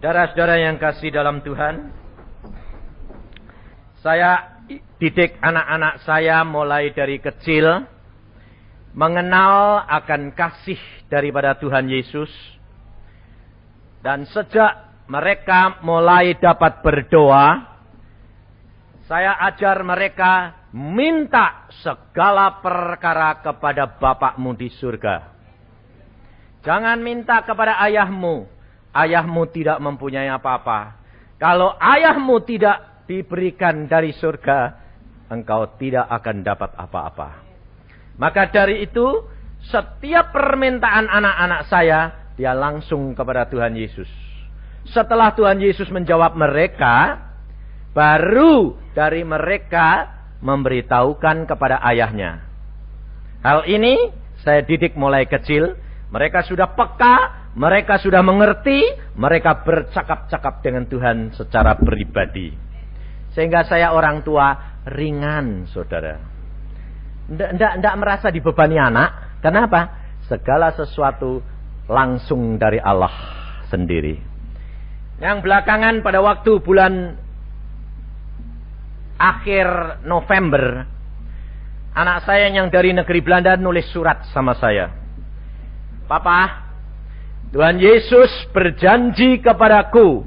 Saudara-saudara yang kasih dalam Tuhan, saya didik anak-anak saya mulai dari kecil mengenal akan kasih daripada Tuhan Yesus. Dan sejak mereka mulai dapat berdoa, saya ajar mereka minta segala perkara kepada Bapakmu di surga. Jangan minta kepada ayahmu, ayahmu tidak mempunyai apa-apa. Kalau ayahmu tidak diberikan dari surga, engkau tidak akan dapat apa-apa. Maka dari itu, setiap permintaan anak-anak saya, dia langsung kepada Tuhan Yesus. Setelah Tuhan Yesus menjawab mereka, baru dari mereka memberitahukan kepada ayahnya. Hal ini saya didik mulai kecil. Mereka sudah peka mereka sudah mengerti, mereka bercakap-cakap dengan Tuhan secara pribadi. Sehingga saya orang tua ringan, saudara. Tidak merasa dibebani anak. Kenapa? Segala sesuatu langsung dari Allah sendiri. Yang belakangan pada waktu bulan akhir November, anak saya yang dari negeri Belanda nulis surat sama saya. Papa, Tuhan Yesus berjanji kepadaku,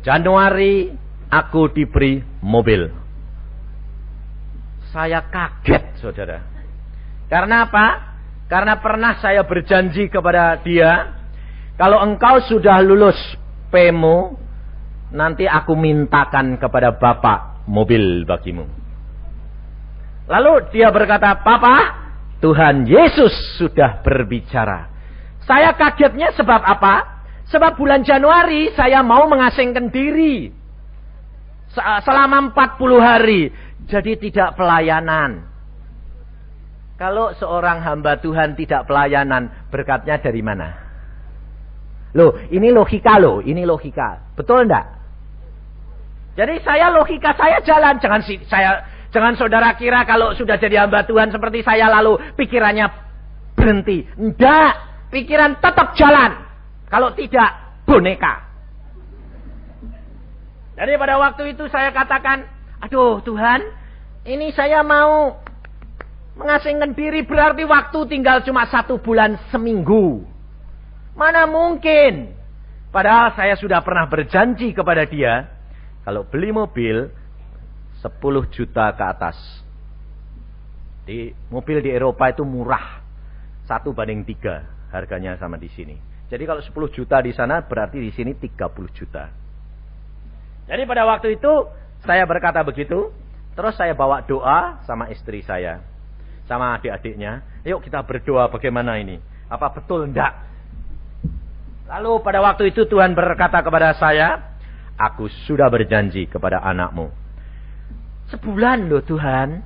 Januari aku diberi mobil. Saya kaget, saudara. Karena apa? Karena pernah saya berjanji kepada dia, kalau engkau sudah lulus PMO, nanti aku mintakan kepada Bapak mobil bagimu. Lalu dia berkata, Papa, Tuhan Yesus sudah berbicara. Saya kagetnya sebab apa? Sebab bulan Januari saya mau mengasingkan diri. Selama 40 hari. Jadi tidak pelayanan. Kalau seorang hamba Tuhan tidak pelayanan, berkatnya dari mana? Loh, ini logika loh, ini logika. Betul enggak? Jadi saya logika saya jalan, jangan saya jangan saudara kira kalau sudah jadi hamba Tuhan seperti saya lalu pikirannya berhenti. Enggak. Pikiran tetap jalan. Kalau tidak, boneka. Jadi pada waktu itu saya katakan, aduh Tuhan, ini saya mau mengasingkan diri berarti waktu tinggal cuma satu bulan seminggu. Mana mungkin? Padahal saya sudah pernah berjanji kepada dia, kalau beli mobil 10 juta ke atas. Di mobil di Eropa itu murah. Satu banding tiga harganya sama di sini. Jadi kalau 10 juta di sana berarti di sini 30 juta. Jadi pada waktu itu saya berkata begitu, terus saya bawa doa sama istri saya, sama adik-adiknya. Yuk kita berdoa bagaimana ini? Apa betul enggak? Lalu pada waktu itu Tuhan berkata kepada saya, aku sudah berjanji kepada anakmu. Sebulan loh Tuhan.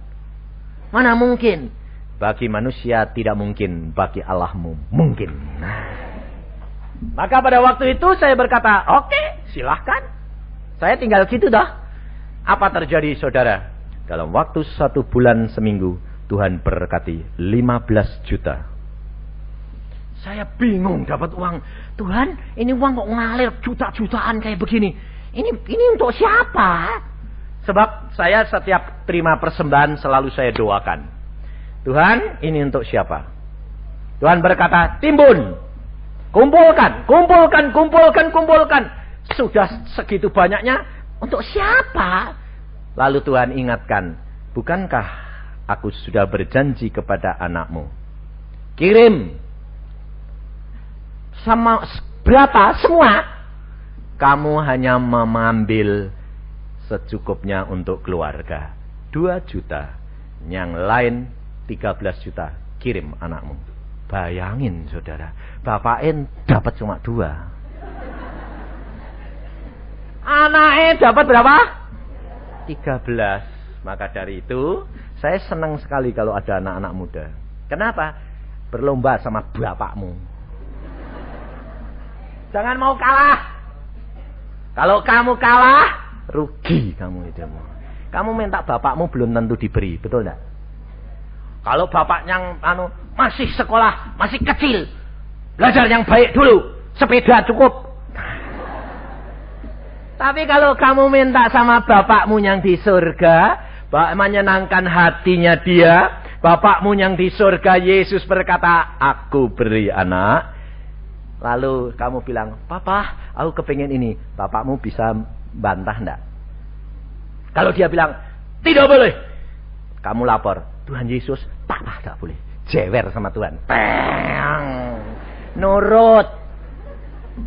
Mana mungkin? Bagi manusia tidak mungkin, bagi Allahmu mungkin. Nah. Maka pada waktu itu saya berkata, oke okay, silahkan. Saya tinggal gitu dah. Apa terjadi saudara? Dalam waktu satu bulan seminggu, Tuhan berkati 15 juta. Saya bingung dapat uang. Tuhan, ini uang kok ngalir juta-jutaan kayak begini. Ini ini untuk siapa? Sebab saya setiap terima persembahan selalu saya doakan. Tuhan, ini untuk siapa? Tuhan berkata, timbun. Kumpulkan, kumpulkan, kumpulkan, kumpulkan. Sudah segitu banyaknya, untuk siapa? Lalu Tuhan ingatkan, bukankah aku sudah berjanji kepada anakmu? Kirim. Sama berapa? Semua. Kamu hanya mengambil secukupnya untuk keluarga. Dua juta. Yang lain 13 juta kirim anakmu. Bayangin saudara, bapaknya dapat cuma dua. Anaknya dapat berapa? 13. Maka dari itu, saya senang sekali kalau ada anak-anak muda. Kenapa? Berlomba sama bapakmu. Jangan mau kalah. Kalau kamu kalah, rugi kamu itu. Kamu minta bapakmu belum tentu diberi, betul tidak? Kalau bapaknya anu masih sekolah, masih kecil, belajar yang baik dulu, sepeda cukup. Tapi kalau kamu minta sama bapakmu yang di surga, menyenangkan hatinya dia, bapakmu yang di surga, Yesus berkata, aku beri anak. Lalu kamu bilang, papa, aku kepengen ini. Bapakmu bisa bantah enggak? Kalau dia bilang, tidak boleh. Kamu lapor, Tuhan Yesus, papa enggak boleh. Jewer sama Tuhan. Peng. Nurut.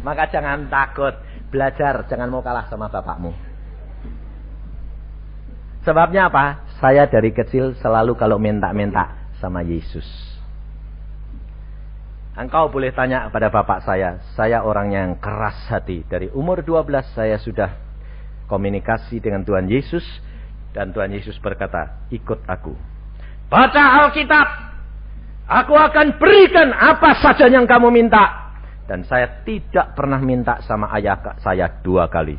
Maka jangan takut. Belajar, jangan mau kalah sama bapakmu. Sebabnya apa? Saya dari kecil selalu kalau minta-minta sama Yesus. Engkau boleh tanya pada bapak saya. Saya orang yang keras hati. Dari umur 12 saya sudah komunikasi dengan Tuhan Yesus. Dan Tuhan Yesus berkata, ikut aku. Baca Alkitab. Aku akan berikan apa saja yang kamu minta. Dan saya tidak pernah minta sama ayah saya dua kali.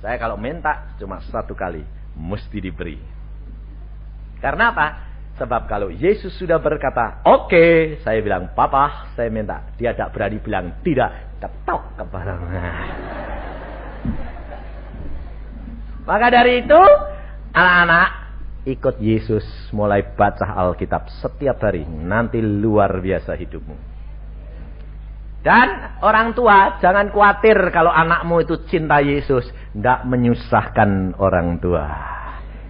Saya kalau minta cuma satu kali. Mesti diberi. Karena apa? Sebab kalau Yesus sudah berkata, oke, okay, saya bilang, papa, saya minta. Dia tidak berani bilang, tidak. Ketok kepada Maka dari itu, anak-anak, ikut Yesus mulai baca Alkitab setiap hari. Nanti luar biasa hidupmu. Dan orang tua jangan khawatir kalau anakmu itu cinta Yesus. Tidak menyusahkan orang tua.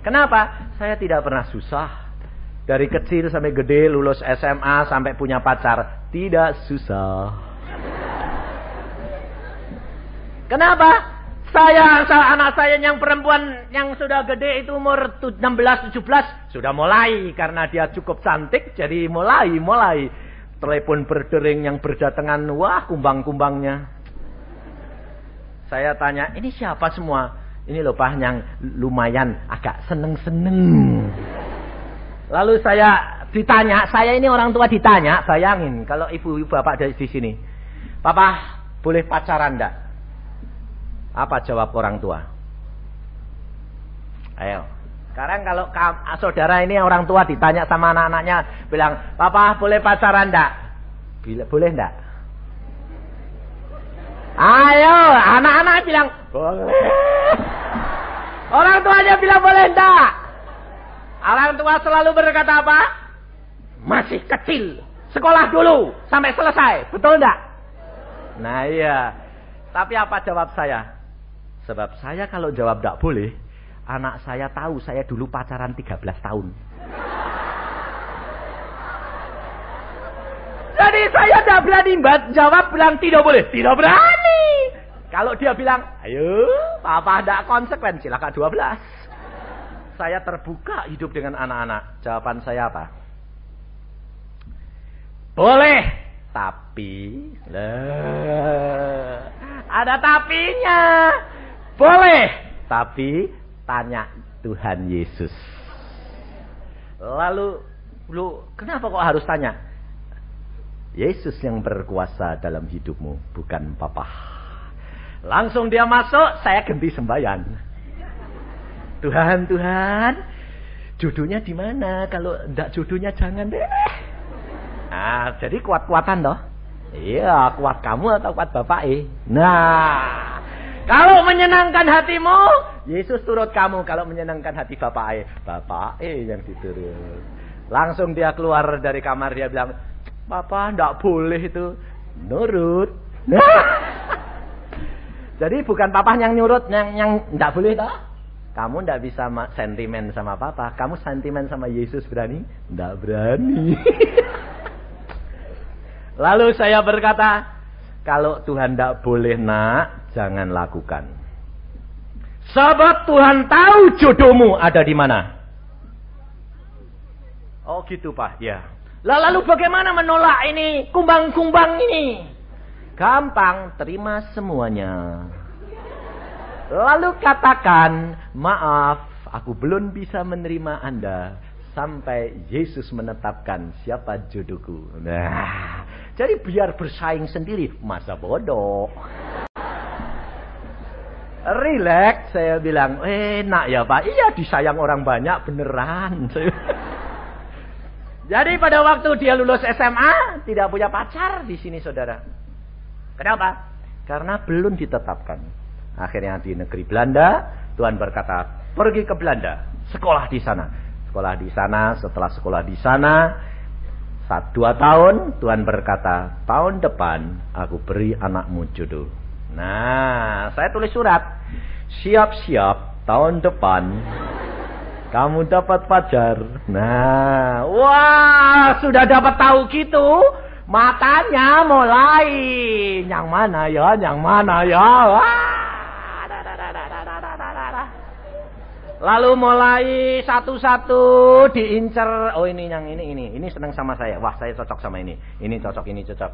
Kenapa? Saya tidak pernah susah. Dari kecil sampai gede, lulus SMA, sampai punya pacar. Tidak susah. Kenapa? Saya, anak saya yang perempuan yang sudah gede itu umur 16-17 sudah mulai karena dia cukup cantik jadi mulai mulai Telepon berdering yang berdatangan, wah kumbang-kumbangnya. Saya tanya, ini siapa semua? Ini loh Pak yang lumayan agak seneng-seneng. Lalu saya ditanya, saya ini orang tua ditanya, bayangin kalau ibu-ibu bapak dari di sini. Papa, boleh pacaran enggak? Apa jawab orang tua? Ayo. Sekarang kalau saudara ini orang tua ditanya sama anak-anaknya, bilang, Papa boleh pacaran enggak? Bila, boleh enggak? Ayo, anak-anak bilang, boleh. Orang tuanya bilang boleh enggak? Orang tua selalu berkata apa? Masih kecil. Sekolah dulu sampai selesai. Betul enggak? Nah iya. Tapi apa jawab saya? Sebab saya kalau jawab enggak boleh, Anak saya tahu saya dulu pacaran 13 tahun. Jadi saya tidak berani jawab bilang tidak boleh. Tidak berani. Kalau dia bilang, ayo papa tidak konsekuen, silakan 12. Saya terbuka hidup dengan anak-anak. Jawaban saya apa? Boleh. Tapi. Lah. Ada tapinya. Boleh. Tapi tanya Tuhan Yesus. Lalu, lu kenapa kok harus tanya? Yesus yang berkuasa dalam hidupmu, bukan papa. Langsung dia masuk, saya ganti sembahyang. Tuhan, Tuhan, jodohnya di mana? Kalau ndak jodohnya jangan deh. Nah, jadi kuat-kuatan toh. Iya, kuat kamu atau kuat bapak eh. Nah, kalau menyenangkan hatimu, Yesus turut kamu. Kalau menyenangkan hati Bapak E, Bapak E yang diturut. Langsung dia keluar dari kamar dia bilang, Bapak tidak boleh itu nurut. Jadi bukan papa yang nyurut, yang yang tidak boleh toh. Kamu tidak bisa sentimen sama papa. Kamu sentimen sama Yesus berani? Tidak berani. Lalu saya berkata, kalau Tuhan tidak boleh nak, jangan lakukan. Sebab Tuhan tahu jodohmu ada di mana. Oh gitu Pak, ya. Lalu bagaimana menolak ini kumbang-kumbang ini? Gampang, terima semuanya. Lalu katakan, maaf, aku belum bisa menerima Anda sampai Yesus menetapkan siapa jodohku. Nah, jadi biar bersaing sendiri, masa bodoh. Relax, saya bilang, enak ya Pak. Iya disayang orang banyak, beneran. Jadi pada waktu dia lulus SMA, tidak punya pacar di sini saudara. Kenapa? Karena belum ditetapkan. Akhirnya di negeri Belanda, Tuhan berkata, pergi ke Belanda, sekolah di sana. Sekolah di sana, setelah sekolah di sana, saat dua tahun, Tuhan berkata, tahun depan aku beri anakmu jodoh. Nah, saya tulis surat. Siap-siap, tahun depan kamu dapat pacar. Nah, wah, sudah dapat tahu gitu. Matanya mulai. Yang mana ya, yang mana ya. Wah. Lalu mulai satu-satu diincer. Oh ini yang ini ini. Ini senang sama saya. Wah saya cocok sama ini. Ini cocok ini cocok.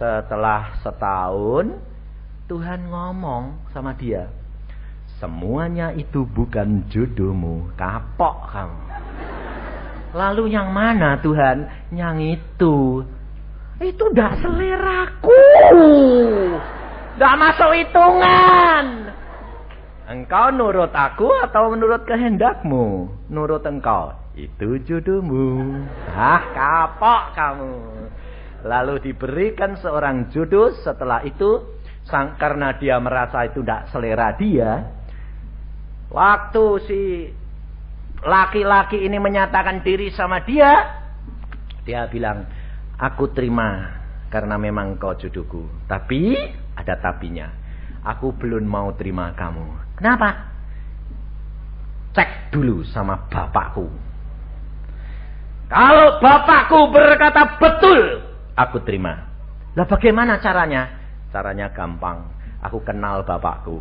Setelah setahun Tuhan ngomong sama dia. Semuanya itu bukan jodohmu. Kapok kamu. Lalu yang mana Tuhan? Yang itu. Itu dah seleraku. Dah masuk hitungan. Engkau nurut aku atau menurut kehendakmu? Nurut engkau. Itu jodohmu. Ah, kapok kamu. Lalu diberikan seorang jodoh setelah itu. Sang, karena dia merasa itu tidak selera dia. Waktu si laki-laki ini menyatakan diri sama dia. Dia bilang, aku terima karena memang kau jodohku. Tapi ada tapinya. Aku belum mau terima kamu. Kenapa? Cek dulu sama bapakku. Kalau bapakku berkata betul, aku terima. Lah bagaimana caranya? Caranya gampang. Aku kenal bapakku.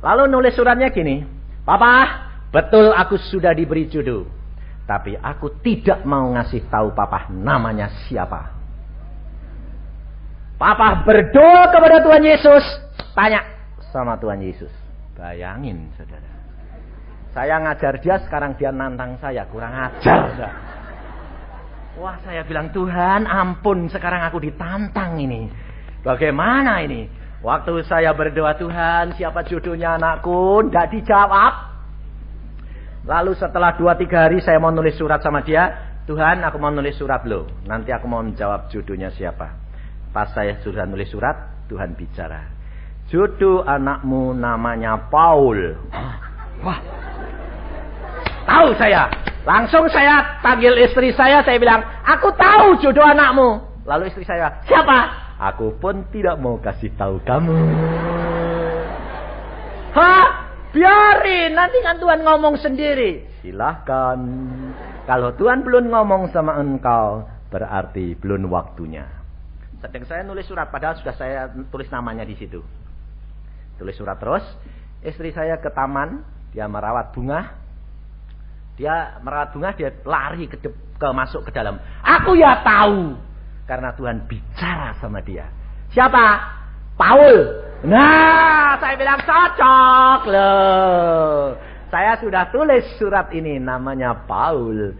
Lalu nulis suratnya gini. Papa, betul aku sudah diberi jodoh. Tapi aku tidak mau ngasih tahu papa namanya siapa. Papa berdoa kepada Tuhan Yesus. Tanya sama Tuhan Yesus. Bayangin saudara. Saya ngajar dia, sekarang dia nantang saya. Kurang ajar. Wah saya bilang, Tuhan ampun sekarang aku ditantang ini. Bagaimana ini? Waktu saya berdoa Tuhan, siapa jodohnya anakku? Tidak dijawab. Lalu setelah dua tiga hari saya mau nulis surat sama dia. Tuhan aku mau nulis surat loh. Nanti aku mau menjawab jodohnya siapa. Pas saya sudah nulis surat, Tuhan bicara. Jodoh anakmu namanya Paul. Wah. Tahu saya. Langsung saya panggil istri saya, saya bilang, aku tahu jodoh anakmu. Lalu istri saya, siapa? Aku pun tidak mau kasih tahu kamu. Hah? Biarin, nanti kan Tuhan ngomong sendiri. Silahkan. Kalau Tuhan belum ngomong sama engkau, berarti belum waktunya. Sedang saya nulis surat, padahal sudah saya tulis namanya di situ. Tulis surat terus. Istri saya ke taman, dia merawat bunga. Dia merawat bunga, dia lari ke, ke masuk ke dalam. Aku ya tahu karena Tuhan bicara sama dia. Siapa? Paul. Nah, saya bilang cocok loh. Saya sudah tulis surat ini namanya Paul.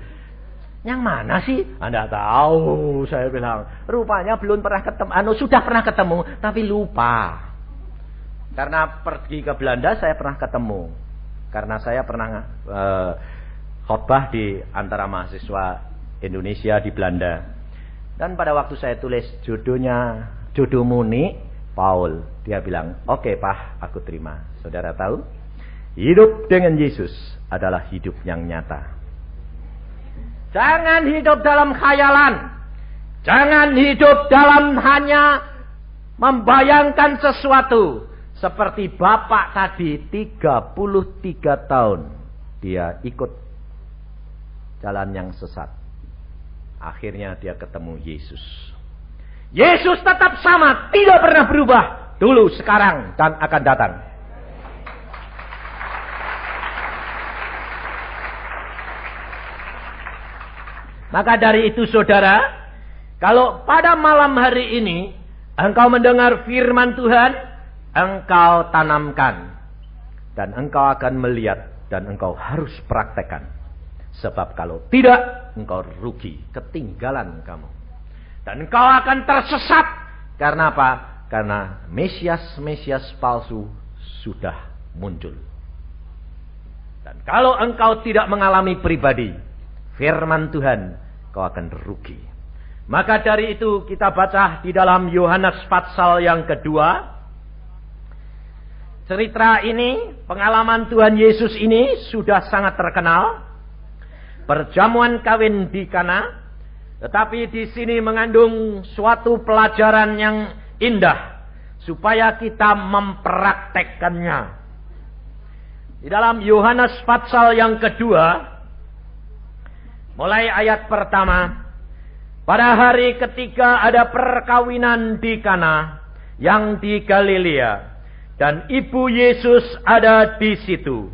Yang mana sih? Anda tahu, saya bilang. Rupanya belum pernah ketemu. Anu sudah pernah ketemu, tapi lupa. Karena pergi ke Belanda saya pernah ketemu. Karena saya pernah uh, khotbah di antara mahasiswa Indonesia di Belanda. Dan pada waktu saya tulis jodohnya jodoh Muni Paul, dia bilang, "Oke, okay, Pak, aku terima." Saudara tahu? Hidup dengan Yesus adalah hidup yang nyata. Jangan hidup dalam khayalan. Jangan hidup dalam hanya membayangkan sesuatu. Seperti bapak tadi 33 tahun dia ikut jalan yang sesat. Akhirnya dia ketemu Yesus. Yesus tetap sama, tidak pernah berubah. Dulu, sekarang, dan akan datang. Maka dari itu saudara, kalau pada malam hari ini engkau mendengar firman Tuhan, engkau tanamkan dan engkau akan melihat dan engkau harus praktekkan. Sebab kalau tidak, engkau rugi, ketinggalan kamu. Dan engkau akan tersesat. Karena apa? Karena Mesias-Mesias palsu sudah muncul. Dan kalau engkau tidak mengalami pribadi, firman Tuhan, kau akan rugi. Maka dari itu kita baca di dalam Yohanes pasal yang kedua, cerita ini, pengalaman Tuhan Yesus ini sudah sangat terkenal. Perjamuan kawin di Kana, tetapi di sini mengandung suatu pelajaran yang indah supaya kita mempraktekkannya. Di dalam Yohanes pasal yang kedua, mulai ayat pertama, pada hari ketika ada perkawinan di Kana yang di Galilea dan ibu Yesus ada di situ.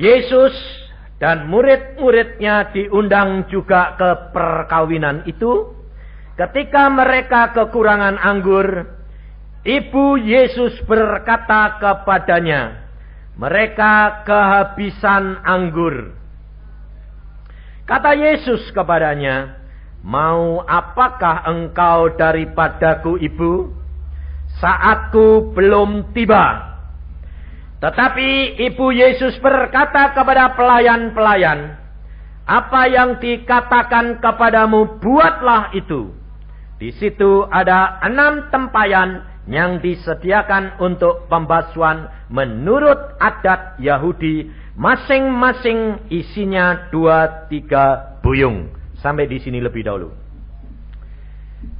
Yesus dan murid-muridnya diundang juga ke perkawinan itu. Ketika mereka kekurangan anggur, ibu Yesus berkata kepadanya, "Mereka kehabisan anggur." Kata Yesus kepadanya, "Mau apakah engkau daripadaku, Ibu? Saatku belum tiba." Tetapi Ibu Yesus berkata kepada pelayan-pelayan, "Apa yang dikatakan kepadamu, buatlah itu." Di situ ada enam tempayan yang disediakan untuk pembasuhan menurut adat Yahudi Masing-masing isinya dua tiga buyung. Sampai di sini lebih dahulu.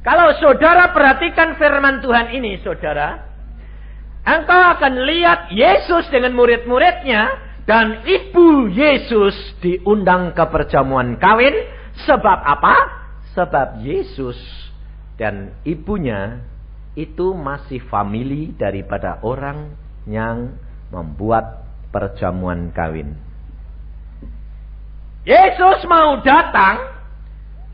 Kalau saudara perhatikan firman Tuhan ini, saudara. Engkau akan lihat Yesus dengan murid-muridnya. Dan ibu Yesus diundang ke perjamuan kawin. Sebab apa? Sebab Yesus dan ibunya itu masih famili daripada orang yang membuat perjamuan kawin. Yesus mau datang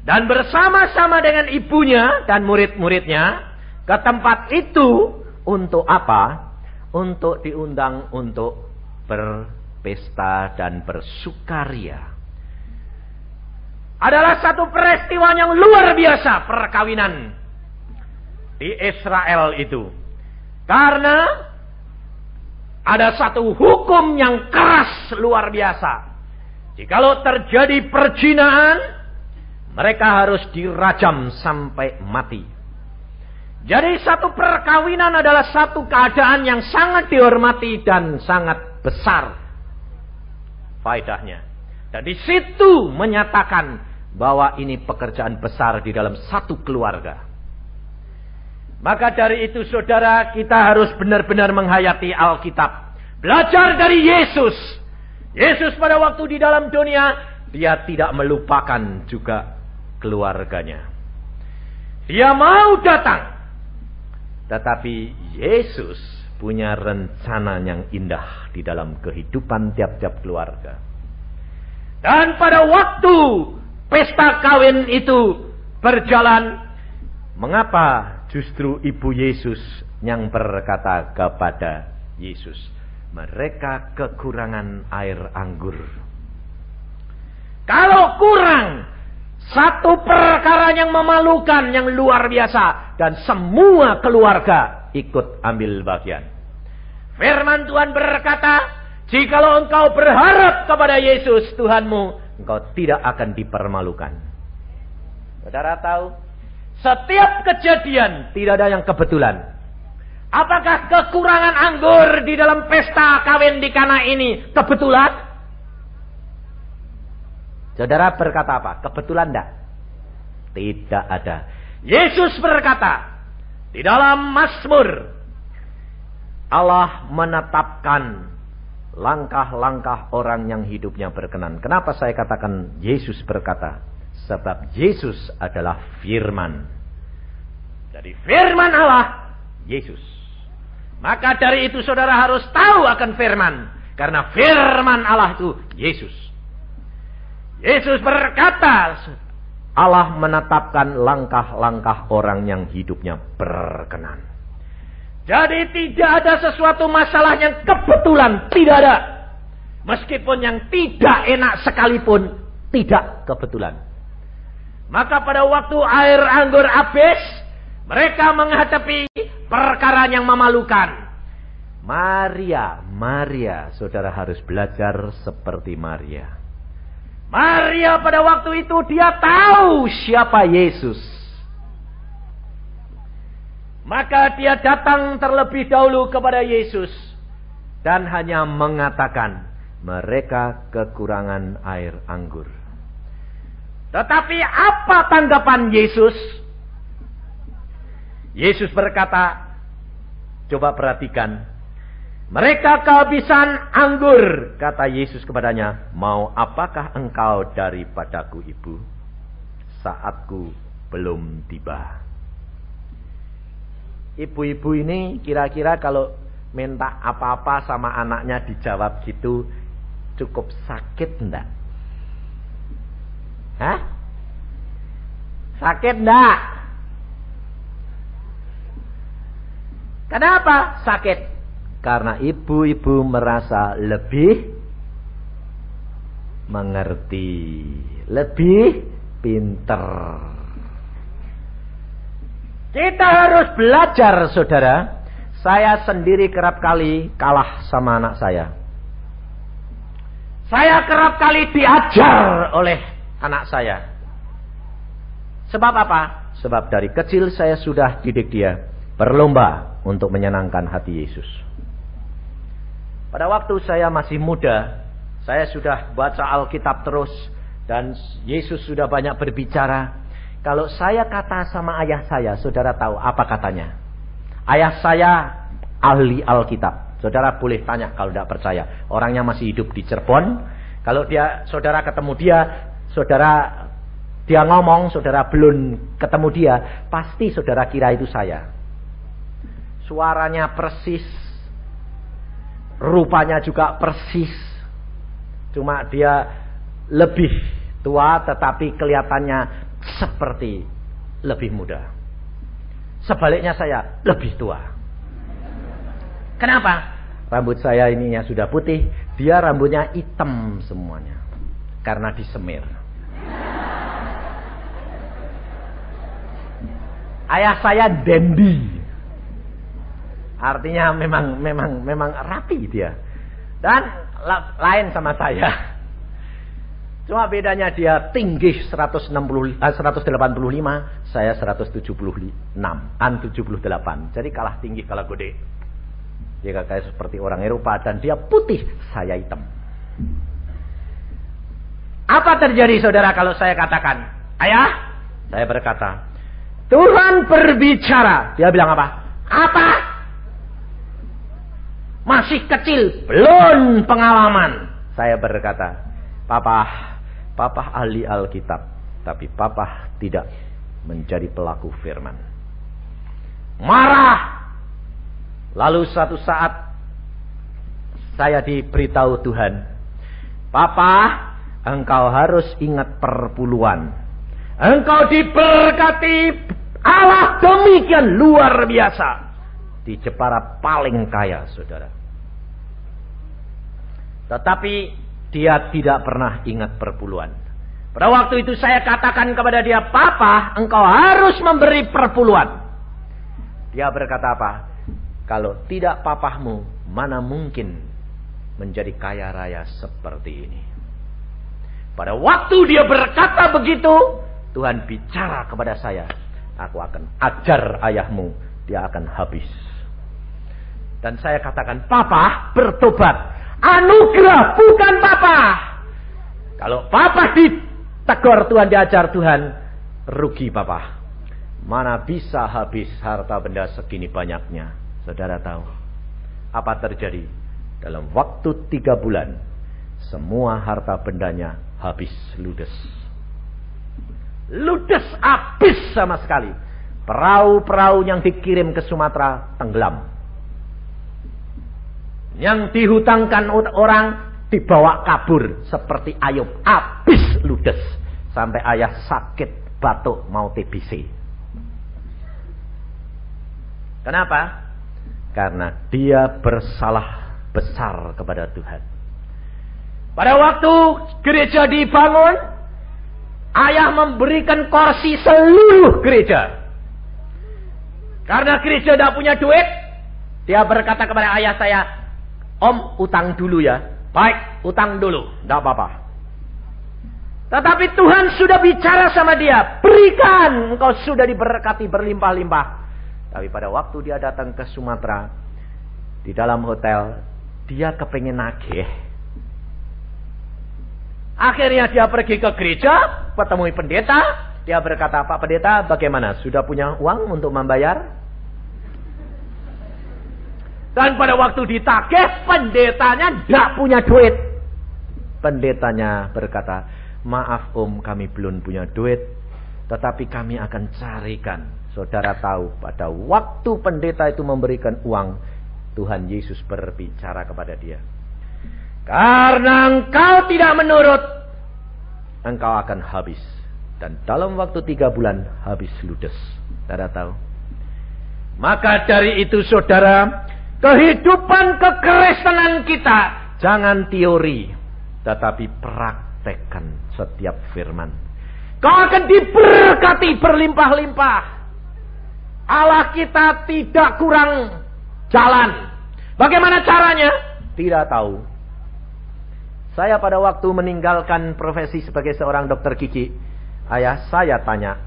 dan bersama-sama dengan ibunya dan murid-muridnya ke tempat itu untuk apa? Untuk diundang untuk berpesta dan bersukaria. Adalah satu peristiwa yang luar biasa perkawinan di Israel itu. Karena ada satu hukum yang keras luar biasa. Jikalau terjadi perjinaan, mereka harus dirajam sampai mati. Jadi satu perkawinan adalah satu keadaan yang sangat dihormati dan sangat besar faedahnya. Dan di situ menyatakan bahwa ini pekerjaan besar di dalam satu keluarga. Maka dari itu saudara kita harus benar-benar menghayati Alkitab. Belajar dari Yesus. Yesus pada waktu di dalam dunia, dia tidak melupakan juga keluarganya. Dia mau datang. Tetapi Yesus punya rencana yang indah di dalam kehidupan tiap-tiap keluarga. Dan pada waktu pesta kawin itu berjalan, mengapa justru ibu Yesus yang berkata kepada Yesus, mereka kekurangan air anggur. Kalau kurang satu perkara yang memalukan, yang luar biasa. Dan semua keluarga ikut ambil bagian. Firman Tuhan berkata, Jikalau engkau berharap kepada Yesus Tuhanmu, engkau tidak akan dipermalukan. Saudara tahu, setiap kejadian tidak ada yang kebetulan. Apakah kekurangan anggur di dalam pesta kawin di Kana ini kebetulan? Saudara berkata apa? Kebetulan tidak? Tidak ada. Yesus berkata di dalam Mazmur Allah menetapkan langkah-langkah orang yang hidupnya berkenan. Kenapa saya katakan Yesus berkata? Sebab Yesus adalah firman. Jadi firman Allah, Yesus. Maka dari itu saudara harus tahu akan firman. Karena firman Allah itu Yesus. Yesus berkata, Allah menetapkan langkah-langkah orang yang hidupnya berkenan. Jadi tidak ada sesuatu masalah yang kebetulan. Tidak ada. Meskipun yang tidak enak sekalipun. Tidak kebetulan. Maka pada waktu air anggur habis, mereka menghadapi perkara yang memalukan. Maria, Maria, saudara harus belajar seperti Maria. Maria pada waktu itu dia tahu siapa Yesus. Maka dia datang terlebih dahulu kepada Yesus dan hanya mengatakan, mereka kekurangan air anggur. Tetapi apa tanggapan Yesus? Yesus berkata, coba perhatikan. Mereka kehabisan anggur, kata Yesus kepadanya. Mau apakah engkau daripadaku ibu? Saatku belum tiba. Ibu-ibu ini kira-kira kalau minta apa-apa sama anaknya dijawab gitu cukup sakit enggak? Hah? Sakit enggak? Kenapa sakit? Karena ibu-ibu merasa lebih mengerti, lebih pinter. Kita harus belajar, saudara. Saya sendiri kerap kali kalah sama anak saya. Saya kerap kali diajar oleh anak saya. Sebab apa? Sebab dari kecil saya sudah didik dia berlomba untuk menyenangkan hati Yesus. Pada waktu saya masih muda, saya sudah baca Alkitab terus dan Yesus sudah banyak berbicara. Kalau saya kata sama ayah saya, saudara tahu apa katanya? Ayah saya ahli Alkitab. Saudara boleh tanya kalau tidak percaya. Orangnya masih hidup di Cirebon. Kalau dia saudara ketemu dia, saudara dia ngomong, saudara belum ketemu dia, pasti saudara kira itu saya. Suaranya persis, rupanya juga persis. Cuma dia lebih tua tetapi kelihatannya seperti lebih muda. Sebaliknya saya lebih tua. Kenapa? Rambut saya ininya sudah putih, dia rambutnya hitam semuanya. Karena disemir. Ayah saya dendi. Artinya memang memang memang rapi dia. Dan lain sama saya. Cuma bedanya dia tinggi 160, eh, 185, saya 176, an 78. Jadi kalah tinggi, kalah gede. Dia kayak seperti orang Eropa dan dia putih, saya hitam. Apa terjadi saudara kalau saya katakan, ayah, saya berkata, Tuhan berbicara. Dia bilang apa? Apa? Masih kecil, belum pengalaman. Saya berkata, Papa, Papa ahli Alkitab, tapi papa tidak menjadi pelaku firman. Marah. Lalu suatu saat saya diberitahu Tuhan, Papa, engkau harus ingat perpuluhan. Engkau diberkati Allah demikian luar biasa. Di Jepara paling kaya, saudara. Tetapi dia tidak pernah ingat perpuluhan. Pada waktu itu saya katakan kepada dia, Papa, engkau harus memberi perpuluhan. Dia berkata apa? Kalau tidak papahmu, mana mungkin menjadi kaya raya seperti ini. Pada waktu dia berkata begitu, Tuhan bicara kepada saya. Aku akan ajar ayahmu, dia akan habis. Dan saya katakan, Papa bertobat. Anugerah bukan papa. Kalau papa ditegur Tuhan, diajar Tuhan, rugi papa. Mana bisa habis harta benda segini banyaknya. Saudara tahu. Apa terjadi? Dalam waktu tiga bulan. Semua harta bendanya habis ludes. Ludes habis sama sekali. Perahu-perahu yang dikirim ke Sumatera tenggelam. Yang dihutangkan orang dibawa kabur seperti Ayub. Habis ludes. Sampai ayah sakit batuk mau TBC. Kenapa? Karena dia bersalah besar kepada Tuhan. Pada waktu gereja dibangun, ayah memberikan kursi seluruh gereja. Karena gereja tidak punya duit, dia berkata kepada ayah saya, Om utang dulu ya. Baik, utang dulu. Tidak apa-apa. Tetapi Tuhan sudah bicara sama dia. Berikan. Engkau sudah diberkati berlimpah-limpah. Tapi pada waktu dia datang ke Sumatera, di dalam hotel, dia kepengen nagih. Akhirnya dia pergi ke gereja, ketemu pendeta. Dia berkata, Pak Pendeta, bagaimana? Sudah punya uang untuk membayar? Dan pada waktu ditagih, pendetanya tidak punya duit. Pendetanya berkata, maaf om kami belum punya duit. Tetapi kami akan carikan. Saudara tahu, pada waktu pendeta itu memberikan uang, Tuhan Yesus berbicara kepada dia. Karena engkau tidak menurut, engkau akan habis. Dan dalam waktu tiga bulan habis ludes. Saudara tahu. Maka dari itu saudara, Kehidupan kekristenan kita jangan teori, tetapi praktekkan setiap firman. Kau akan diberkati berlimpah-limpah. Allah kita tidak kurang jalan. Bagaimana caranya? Tidak tahu. Saya pada waktu meninggalkan profesi sebagai seorang dokter gigi, ayah saya tanya,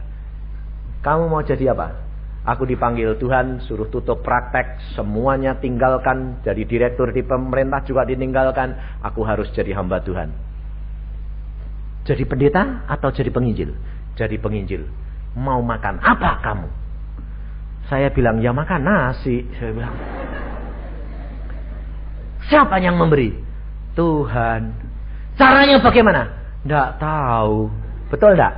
kamu mau jadi apa? Aku dipanggil Tuhan, suruh tutup praktek, semuanya tinggalkan, jadi direktur di pemerintah juga ditinggalkan, aku harus jadi hamba Tuhan. Jadi pendeta atau jadi penginjil? Jadi penginjil. Mau makan apa kamu? Saya bilang, ya makan nasi. Saya bilang, siapa yang memberi? Tuhan. Caranya bagaimana? Tidak tahu. Betul tidak?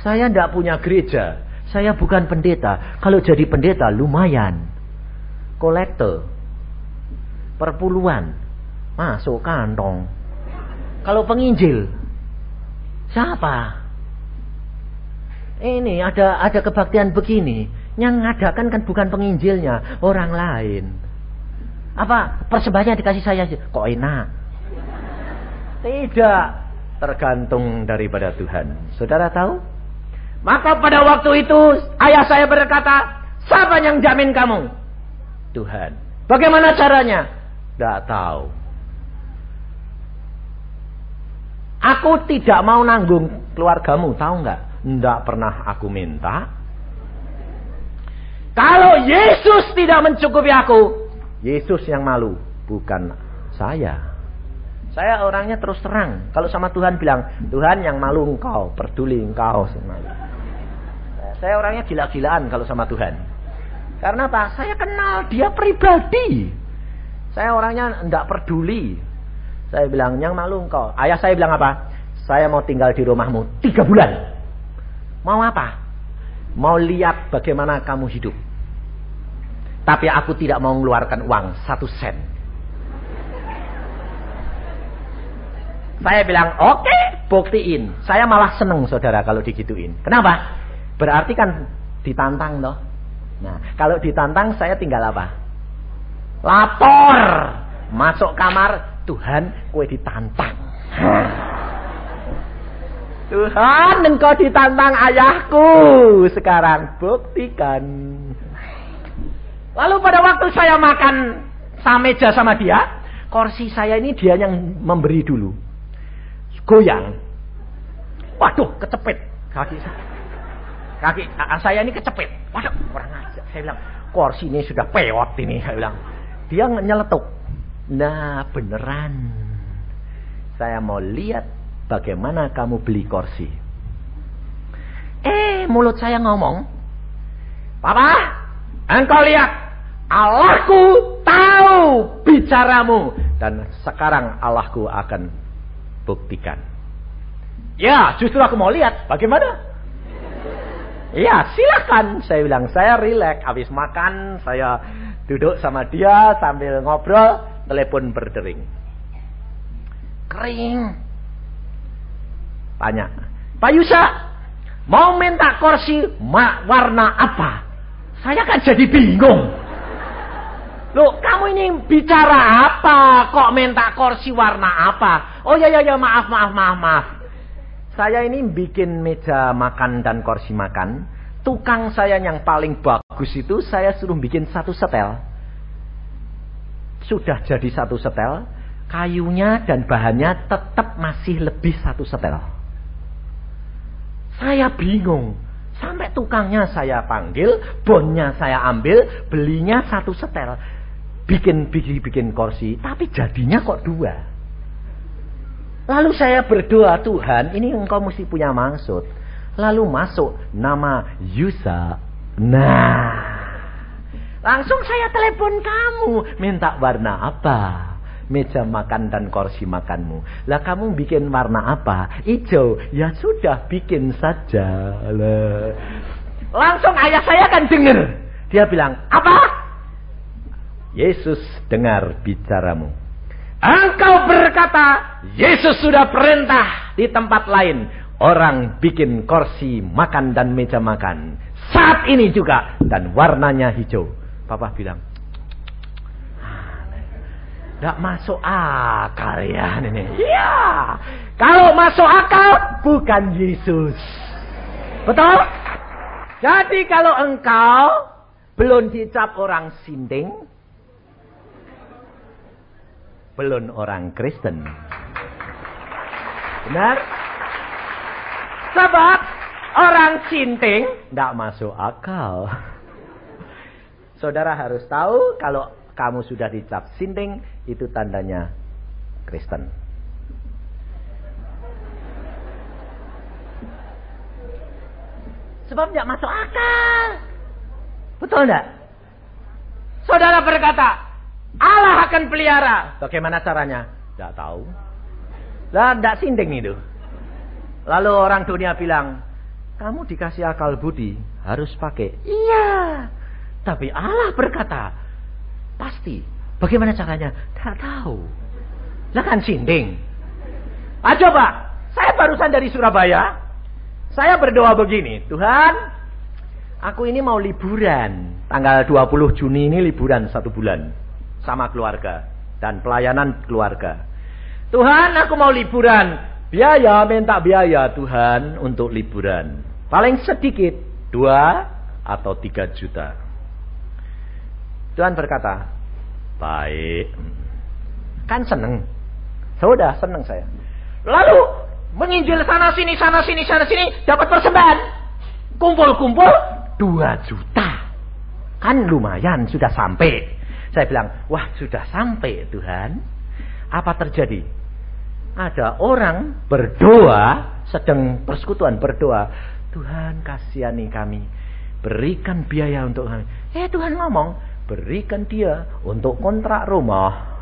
Saya tidak punya gereja. Saya bukan pendeta. Kalau jadi pendeta lumayan. Kolektor. Perpuluhan. Masuk kantong. Kalau penginjil. Siapa? Ini ada ada kebaktian begini. Yang ngadakan kan bukan penginjilnya. Orang lain. Apa? Persembahnya dikasih saya. Kok enak? Tidak. Tergantung daripada Tuhan. Saudara tahu? Maka pada waktu itu ayah saya berkata, siapa yang jamin kamu? Tuhan. Bagaimana caranya? Tidak tahu. Aku tidak mau nanggung keluargamu, tahu nggak? Tidak pernah aku minta. Kalau Yesus tidak mencukupi aku, Yesus yang malu, bukan saya. Saya orangnya terus terang. Kalau sama Tuhan bilang, Tuhan yang malu engkau, peduli engkau. Malu. Saya orangnya gila-gilaan kalau sama Tuhan. Karena apa? Saya kenal dia pribadi. Saya orangnya tidak peduli. Saya bilang, yang malu engkau. Ayah saya bilang apa? Saya mau tinggal di rumahmu tiga bulan. Mau apa? Mau lihat bagaimana kamu hidup. Tapi aku tidak mau mengeluarkan uang satu sen. Saya bilang, oke, okay, buktiin. Saya malah seneng saudara kalau digituin. Kenapa? Berarti kan ditantang loh. Nah, kalau ditantang saya tinggal apa? Lapor. Masuk kamar, Tuhan, kue ditantang. Tuhan, engkau ditantang ayahku. Sekarang buktikan. Lalu pada waktu saya makan sameja sama dia, kursi saya ini dia yang memberi dulu. Goyang. Waduh, kecepet kaki saya. Kaki saya ini kecepit. Waduh, kurang aja. Saya bilang, kursi ini sudah pewot ini. Saya bilang, dia nyeletuk. Nah, beneran. Saya mau lihat bagaimana kamu beli kursi. Eh, mulut saya ngomong. Papa, engkau lihat. Allahku tahu bicaramu. Dan sekarang Allahku akan buktikan. Ya, justru aku mau lihat. Bagaimana? Iya silakan. Saya bilang saya rileks. Habis makan saya duduk sama dia sambil ngobrol. Telepon berdering. Kering. Tanya. Pak Yusa. Mau minta kursi warna apa? Saya kan jadi bingung. Loh, kamu ini bicara apa? Kok minta kursi warna apa? Oh ya ya ya maaf maaf maaf maaf. Saya ini bikin meja makan dan kursi makan. Tukang saya yang paling bagus itu saya suruh bikin satu setel. Sudah jadi satu setel. Kayunya dan bahannya tetap masih lebih satu setel. Saya bingung. Sampai tukangnya saya panggil, bonnya saya ambil, belinya satu setel. Bikin bikin bikin kursi, tapi jadinya kok dua. Lalu saya berdoa, Tuhan, ini engkau mesti punya maksud. Lalu masuk nama Yusa. Nah, langsung saya telepon kamu, minta warna apa? meja makan dan kursi makanmu. Lah kamu bikin warna apa? Hijau. Ya sudah bikin saja. Lah. Langsung ayah saya kan dengar. Dia bilang, apa? Yesus dengar bicaramu. Engkau berkata, Yesus sudah perintah di tempat lain. Orang bikin kursi makan dan meja makan. Saat ini juga. Dan warnanya hijau. Papa bilang, tidak masuk akal ya ini. Iya. Kalau masuk akal bukan Yesus. Betul? Jadi kalau engkau belum dicap orang sinding, belum orang Kristen. Benar? Sebab orang sinting tidak masuk akal. Saudara harus tahu kalau kamu sudah dicap sinting, itu tandanya Kristen. Sebab tidak masuk akal. Betul tidak? Saudara berkata, Allah akan pelihara. Bagaimana caranya? Tidak tahu. Lah, tidak sinting itu. Lalu orang dunia bilang, kamu dikasih akal budi, harus pakai. Iya. Tapi Allah berkata, pasti Bagaimana caranya? Tak tahu. Lah kan sinding. Ah coba, saya barusan dari Surabaya. Saya berdoa begini, Tuhan, aku ini mau liburan. Tanggal 20 Juni ini liburan satu bulan. Sama keluarga. Dan pelayanan keluarga. Tuhan, aku mau liburan. Biaya, minta biaya Tuhan untuk liburan. Paling sedikit, dua atau tiga juta. Tuhan berkata, Baik. Kan seneng. Sudah seneng saya. Lalu menginjil sana sini sana sini sana sini dapat persembahan. Kumpul-kumpul dua juta. Kan lumayan sudah sampai. Saya bilang, wah sudah sampai Tuhan. Apa terjadi? Ada orang berdoa, sedang persekutuan berdoa. Tuhan kasihani kami. Berikan biaya untuk kami. Eh Tuhan ngomong, berikan dia untuk kontrak rumah.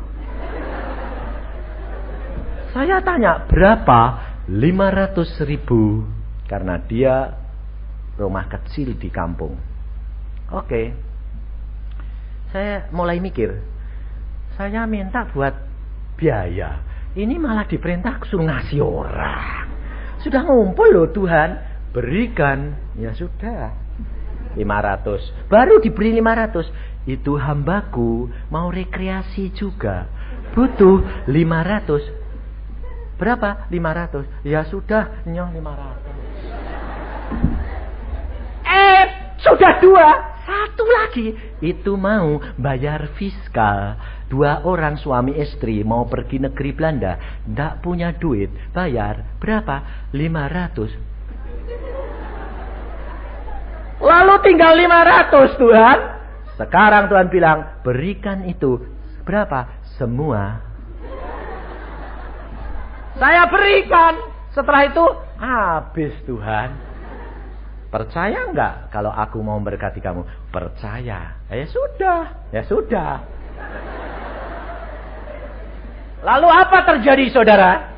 Saya tanya berapa? 500 ribu. Karena dia rumah kecil di kampung. Oke. Saya mulai mikir. Saya minta buat biaya. Ini malah diperintah suruh ngasih orang. Sudah ngumpul loh Tuhan. Berikan. Ya sudah. 500. Baru diberi 500 itu hambaku mau rekreasi juga. Butuh 500. Berapa? 500. Ya sudah, nyoh 500. Eh, sudah dua. Satu lagi. Itu mau bayar fiskal. Dua orang suami istri mau pergi negeri Belanda. Tidak punya duit. Bayar berapa? 500. Lalu tinggal 500 Tuhan. Sekarang Tuhan bilang, berikan itu berapa? Semua. Saya berikan. Setelah itu habis Tuhan. Percaya enggak kalau aku mau memberkati kamu? Percaya. Ya sudah, ya sudah. Lalu apa terjadi saudara?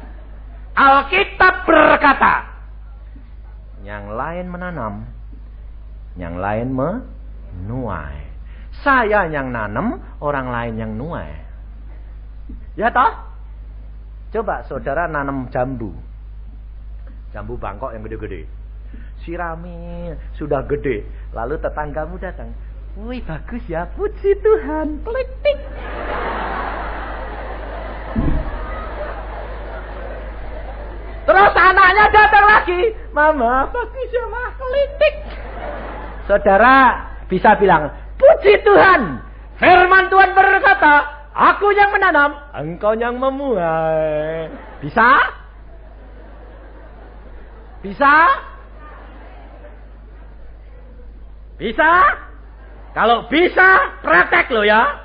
Alkitab berkata, yang lain menanam, yang lain menuai. Saya yang nanam, orang lain yang nuai. Ya toh? Coba saudara nanam jambu. Jambu Bangkok yang gede-gede. Sirami sudah gede. Lalu tetanggamu datang. Wih bagus ya, puji Tuhan. Kelitik. Terus anaknya datang lagi. Mama, bagus ya mah, kelitik. Saudara bisa bilang, Puji Tuhan. Firman Tuhan berkata, aku yang menanam, engkau yang memuai. Bisa? Bisa? Bisa? Kalau bisa, praktek lo ya.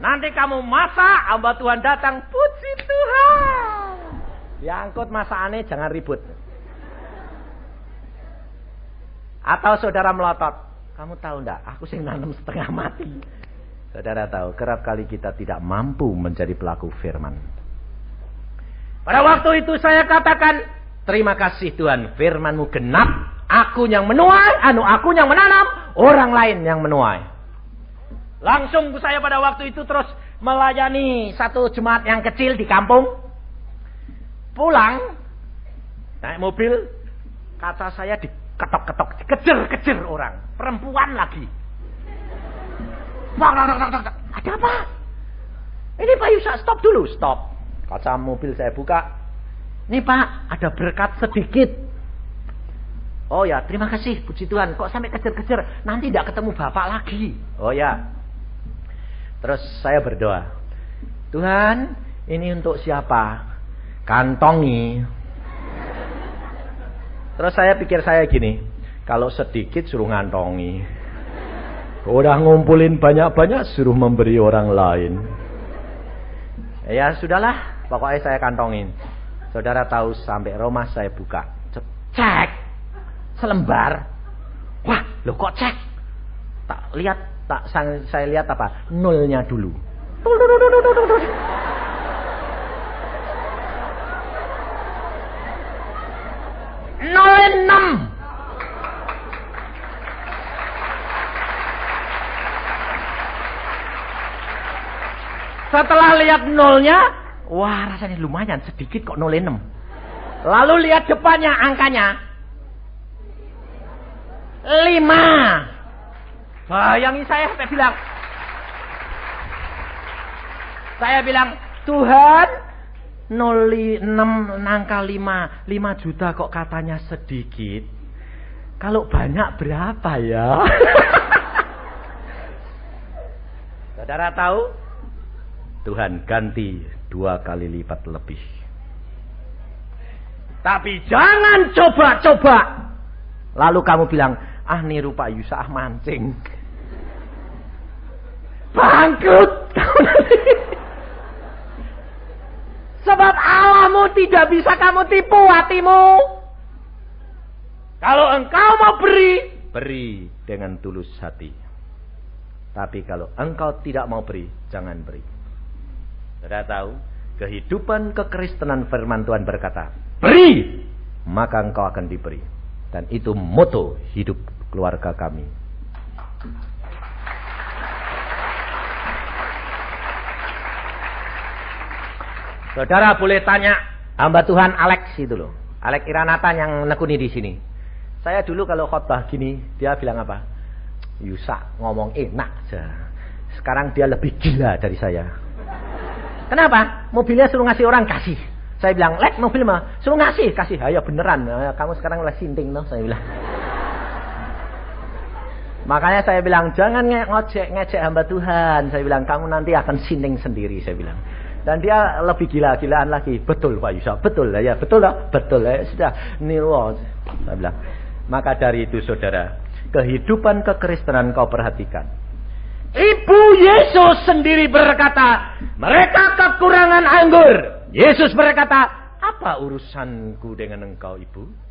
Nanti kamu masak, hamba Tuhan datang, puji Tuhan. Diangkut masakannya jangan ribut. Atau saudara melotot, kamu tahu enggak, aku sih nanam setengah mati. Saudara tahu, kerap kali kita tidak mampu menjadi pelaku firman. Pada waktu itu saya katakan, terima kasih Tuhan, firmanmu genap, aku yang menuai, anu aku yang menanam, orang lain yang menuai. Langsung saya pada waktu itu terus melayani satu jemaat yang kecil di kampung. Pulang, naik mobil, kata saya diketok-ketok, kejar-kejar orang. Perempuan lagi. Ada apa? Ini Pak Yusa, stop dulu, stop. Kaca mobil saya buka. Ini Pak, ada berkat sedikit. Oh ya, terima kasih, puji Tuhan. Kok sampai kejar-kejar? Nanti tidak ketemu Bapak lagi. Oh ya, Terus saya berdoa. Tuhan, ini untuk siapa? Kantongi. Terus saya pikir saya gini, kalau sedikit suruh ngantongi. Udah ngumpulin banyak-banyak suruh memberi orang lain. Ya sudahlah, pokoknya saya kantongin. Saudara tahu sampai rumah saya buka. Cek. Selembar. Wah, lo kok cek? Tak lihat tak saya lihat apa? Nolnya dulu. Nol enam. Setelah lihat nolnya, wah rasanya lumayan sedikit kok nol enam. Lalu lihat depannya angkanya. Lima. Bayangi saya sampai bilang. Saya bilang, Tuhan, 06 nangka 5, 5 juta kok katanya sedikit. Kalau banyak berapa ya? Saudara tahu? Tuhan ganti dua kali lipat lebih. Tapi jangan coba-coba. Lalu kamu bilang, ah niru Pak Yusah mancing. Bangkrut. Sebab Allahmu tidak bisa kamu tipu hatimu. Kalau engkau mau beri, beri dengan tulus hati. Tapi kalau engkau tidak mau beri, jangan beri. Sudah tahu, kehidupan kekristenan firman Tuhan berkata, beri, maka engkau akan diberi. Dan itu moto hidup keluarga kami. Saudara boleh tanya hamba Tuhan Alex itu loh. Alex Iranata yang nekuni di sini. Saya dulu kalau khotbah gini, dia bilang apa? Yusa ngomong enak aja. Sekarang dia lebih gila dari saya. Kenapa? Mobilnya suruh ngasih orang kasih. Saya bilang, Lek mobil mah, suruh ngasih, kasih. Ayo beneran, kamu sekarang lagi sinting loh, saya bilang. Makanya saya bilang, jangan ngecek ngecek hamba Tuhan. Saya bilang, kamu nanti akan sinting sendiri, saya bilang. Dan dia lebih gila-gilaan lagi. Betul Pak Yusuf, betul lah ya, betul lah, betul lah. Ya, sudah, nilwo. Saya bilang. Maka dari itu saudara, kehidupan kekristenan kau perhatikan. Ibu Yesus sendiri berkata, mereka kekurangan anggur. Yesus berkata, apa urusanku dengan engkau ibu?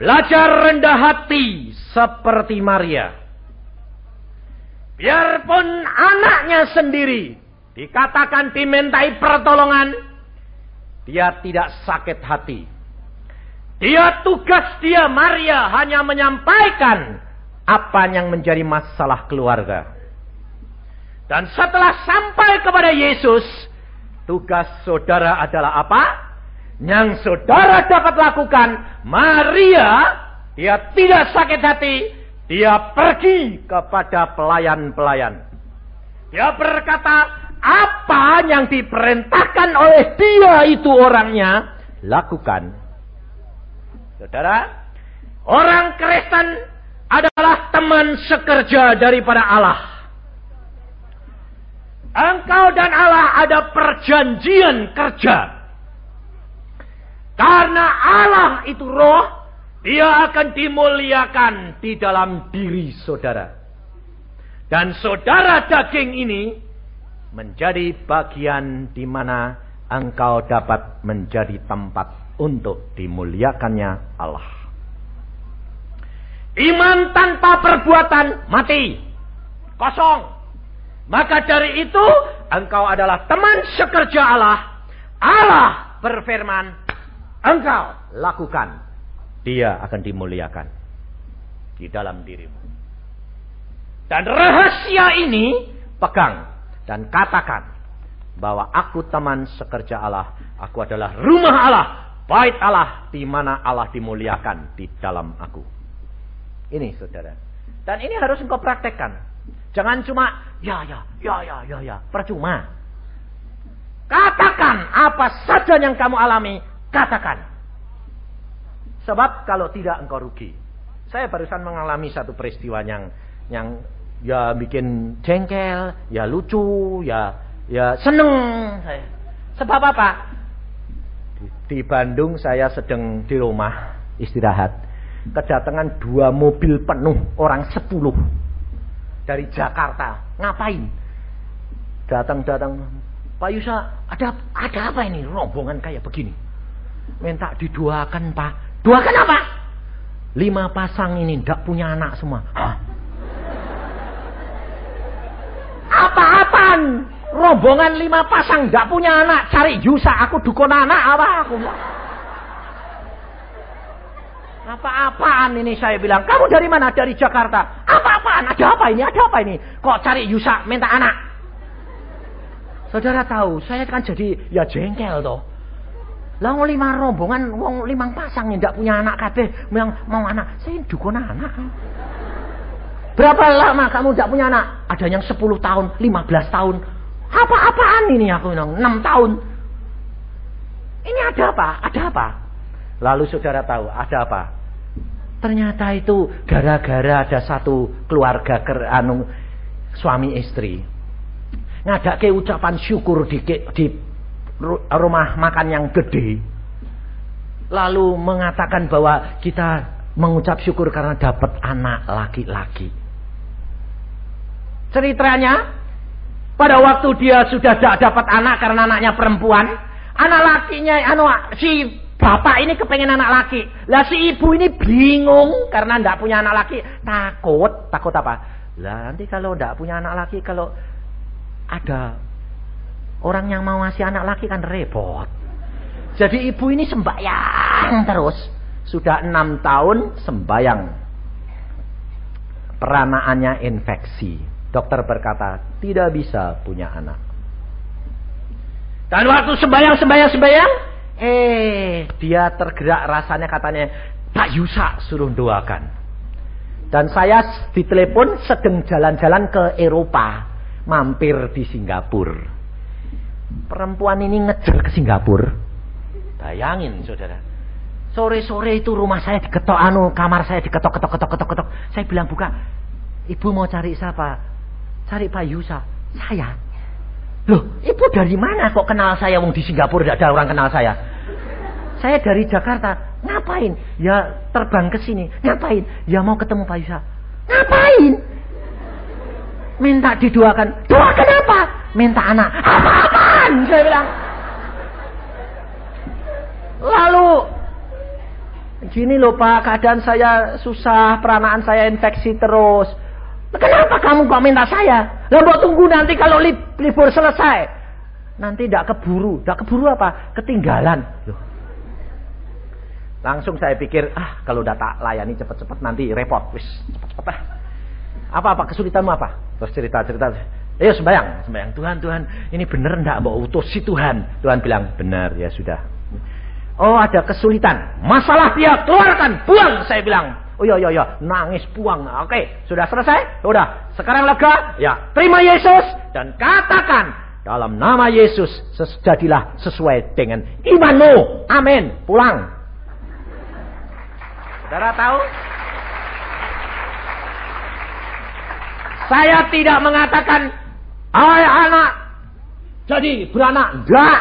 Belajar rendah hati seperti Maria. Biarpun anaknya sendiri Dikatakan dimintai pertolongan. Dia tidak sakit hati. Dia tugas dia Maria hanya menyampaikan apa yang menjadi masalah keluarga. Dan setelah sampai kepada Yesus, tugas saudara adalah apa? Yang saudara dapat lakukan, Maria, dia tidak sakit hati, dia pergi kepada pelayan-pelayan. Dia berkata, apa yang diperintahkan oleh dia itu orangnya lakukan. Saudara, orang Kristen adalah teman sekerja daripada Allah. Engkau dan Allah ada perjanjian kerja. Karena Allah itu roh Dia akan dimuliakan di dalam diri saudara. Dan saudara daging ini menjadi bagian di mana engkau dapat menjadi tempat untuk dimuliakannya Allah. Iman tanpa perbuatan mati. Kosong. Maka dari itu engkau adalah teman sekerja Allah. Allah berfirman, engkau lakukan. Dia akan dimuliakan di dalam dirimu. Dan rahasia ini pegang dan katakan bahwa aku teman sekerja Allah, aku adalah rumah Allah, bait Allah di mana Allah dimuliakan di dalam aku. Ini saudara. Dan ini harus engkau praktekkan. Jangan cuma ya ya ya ya ya ya, percuma. Katakan apa saja yang kamu alami, katakan. Sebab kalau tidak engkau rugi. Saya barusan mengalami satu peristiwa yang yang ya bikin jengkel, ya lucu, ya ya seneng saya. Sebab apa? Di, Bandung saya sedang di rumah istirahat. Kedatangan dua mobil penuh orang sepuluh dari Jakarta. Ngapain? Datang-datang. Pak Yusa, ada ada apa ini rombongan kayak begini? Minta diduakan Pak. Duakan apa? Lima pasang ini ndak punya anak semua. Apa-apaan? Rombongan lima pasang gak punya anak. Cari Yusa, aku dukun anak apa aku Apa-apaan ini saya bilang. Kamu dari mana? Dari Jakarta. Apa-apaan? Ada apa ini? Ada apa ini? Kok cari Yusa minta anak? Saudara tahu, saya kan jadi ya jengkel toh. Lah lima rombongan, wong limang pasang yang tidak punya anak kabeh, yang mau anak, saya dukun anak. Berapa lama kamu tidak punya anak? Ada yang 10 tahun, 15 tahun. Apa-apaan ini aku bilang? 6 tahun. Ini ada apa? Ada apa? Lalu saudara tahu ada apa? Ternyata itu gara-gara ada satu keluarga ker, anu, suami istri. Ngadak ke ucapan syukur di, di rumah makan yang gede. Lalu mengatakan bahwa kita mengucap syukur karena dapat anak laki-laki. Ceritanya, pada waktu dia sudah tidak dapat anak karena anaknya perempuan, anak lakinya, anu, si bapak ini kepengen anak laki. Lah si ibu ini bingung karena tidak punya anak laki, takut, takut apa? Lah nanti kalau tidak punya anak laki, kalau ada orang yang mau ngasih anak laki kan repot. Jadi ibu ini sembahyang terus. Sudah enam tahun sembahyang. Peranaannya infeksi. Dokter berkata, tidak bisa punya anak. Dan waktu sembahyang, sembahyang, sembahyang, eh, dia tergerak rasanya katanya, Pak Yusa suruh doakan. Dan saya ditelepon sedang jalan-jalan ke Eropa, mampir di Singapura. Perempuan ini ngejar ke Singapura. Bayangin, saudara. Sore-sore itu rumah saya diketok anu, kamar saya diketok ketok ketok ketok ketok. Saya bilang buka. Ibu mau cari siapa? Cari Pak Yusa. Saya. Loh, ibu dari mana kok kenal saya? Wong di Singapura tidak ada orang kenal saya. Saya dari Jakarta. Ngapain? Ya terbang ke sini. Ngapain? Ya mau ketemu Pak Yusa. Ngapain? Minta didoakan. Doakan apa? Minta anak. Apa-apaan? Saya bilang. Lalu Gini loh Pak, keadaan saya susah, peranaan saya infeksi terus. Kenapa kamu kok minta saya? Lah tunggu nanti kalau li libur selesai. Nanti tidak keburu. Tidak keburu apa? Ketinggalan. Loh. Langsung saya pikir, ah kalau udah tak layani cepet-cepet nanti repot. Wis, cepet-cepet ah. Apa-apa kesulitanmu apa? Terus cerita-cerita. Ayo sembayang, sembayang. Tuhan, Tuhan, ini bener ndak mau utus si Tuhan? Tuhan bilang, benar, ya sudah. Oh ada kesulitan. Masalah dia keluarkan, buang saya bilang. Oh iya iya iya, nangis buang. Oke, sudah selesai? Sudah. Sekarang lega? Ya. Terima Yesus dan katakan dalam nama Yesus jadilah sesuai dengan imanmu. Amin. Pulang. Saudara tahu? Saya tidak mengatakan Hai anak jadi beranak. Enggak.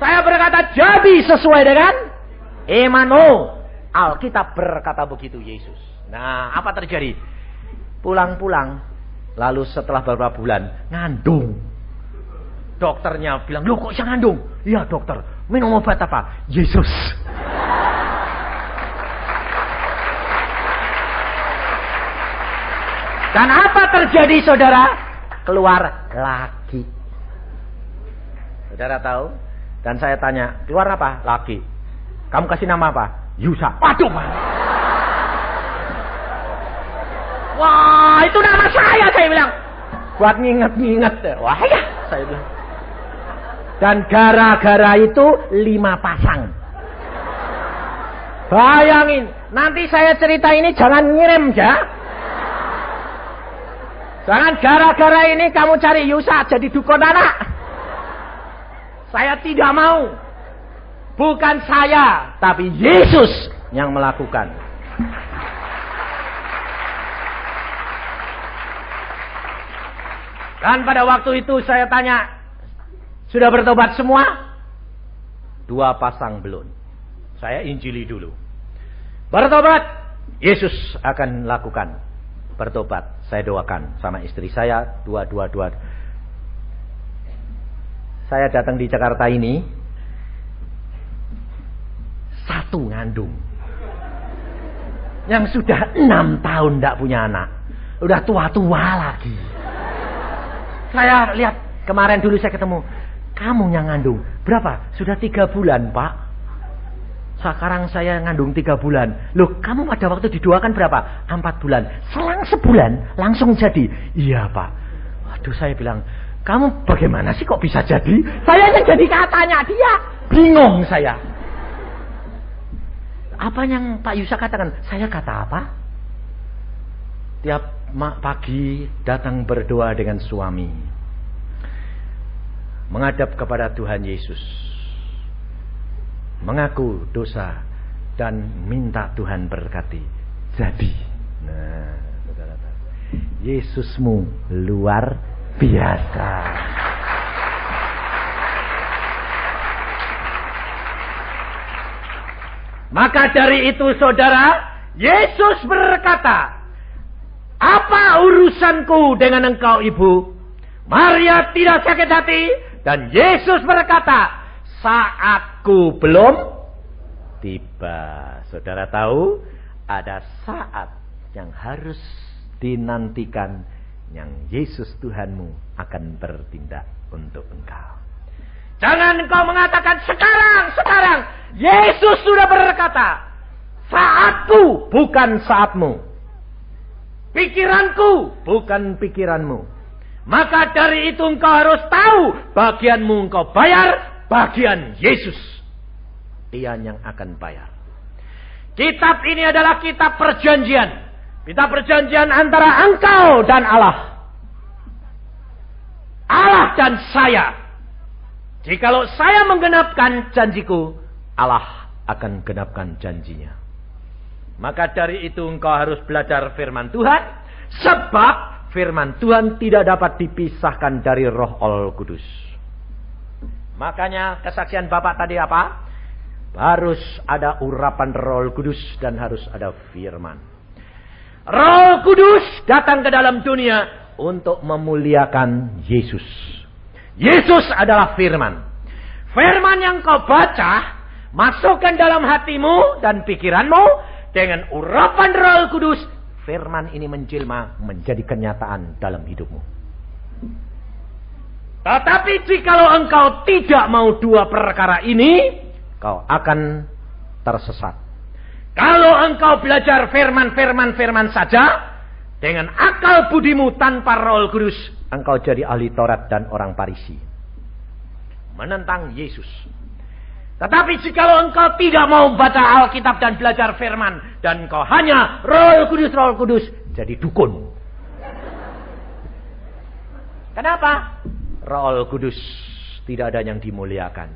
Saya berkata jadi sesuai dengan Emano. Alkitab berkata begitu Yesus. Nah, apa terjadi? Pulang-pulang, lalu setelah beberapa bulan, ngandung. Dokternya bilang, loh kok saya ngandung? Iya dokter, minum obat apa? Yesus. Dan apa terjadi saudara? Keluar lagi. Saudara tahu? Dan saya tanya, keluar apa? Lagi. Kamu kasih nama apa? Yusa. Waduh, Wah, itu nama saya, saya bilang. Buat nginget-nginget. Wah, ya, saya bilang. Dan gara-gara itu lima pasang. Bayangin, nanti saya cerita ini jangan ngirim ya. Jangan gara-gara ini kamu cari Yusa jadi dukun anak. Saya tidak mau. Bukan saya, tapi Yesus yang melakukan. Dan pada waktu itu saya tanya, sudah bertobat semua? Dua pasang belum. Saya injili dulu. Bertobat, Yesus akan lakukan. Bertobat, saya doakan sama istri saya, dua, dua, dua. Saya datang di Jakarta ini, satu ngandung. Yang sudah enam tahun tidak punya anak. Udah tua-tua lagi. Saya lihat kemarin dulu saya ketemu. Kamu yang ngandung. Berapa? Sudah tiga bulan pak. Sekarang saya ngandung tiga bulan. Loh kamu pada waktu didoakan berapa? Empat bulan. Selang sebulan langsung jadi. Iya pak. Waduh saya bilang. Kamu bagaimana sih kok bisa jadi? Saya yang jadi katanya dia. Bingung saya. Apa yang Pak Yusa katakan? Saya kata apa? Tiap pagi datang berdoa dengan suami. Menghadap kepada Tuhan Yesus. Mengaku dosa dan minta Tuhan berkati. Jadi, nah, Yesusmu luar biasa. Maka dari itu saudara, Yesus berkata, apa urusanku dengan engkau ibu? Maria tidak sakit hati. Dan Yesus berkata, saatku belum tiba. Saudara tahu, ada saat yang harus dinantikan yang Yesus Tuhanmu akan bertindak untuk engkau. Jangan engkau mengatakan sekarang, sekarang. Yesus sudah berkata, saatku bukan saatmu. Pikiranku bukan pikiranmu. Maka dari itu engkau harus tahu bagianmu engkau bayar, bagian Yesus. Dia yang akan bayar. Kitab ini adalah kitab perjanjian. Kitab perjanjian antara engkau dan Allah. Allah dan saya. Jikalau saya menggenapkan janjiku, Allah akan genapkan janjinya. Maka dari itu engkau harus belajar firman Tuhan. Sebab firman Tuhan tidak dapat dipisahkan dari roh Al Kudus. Makanya kesaksian Bapak tadi apa? Harus ada urapan roh Kudus dan harus ada firman. Roh Kudus datang ke dalam dunia untuk memuliakan Yesus. Yesus adalah firman. Firman yang kau baca, masukkan dalam hatimu dan pikiranmu, dengan urapan roh kudus, firman ini menjelma menjadi kenyataan dalam hidupmu. Tetapi jikalau engkau tidak mau dua perkara ini, kau akan tersesat. Kalau engkau belajar firman-firman-firman saja, dengan akal budimu tanpa roh kudus, engkau jadi ahli Taurat dan orang Parisi. Menentang Yesus. Tetapi jika engkau tidak mau baca Alkitab dan belajar firman. Dan engkau hanya roh kudus, roh kudus. Jadi dukun. Kenapa? Roh kudus tidak ada yang dimuliakan.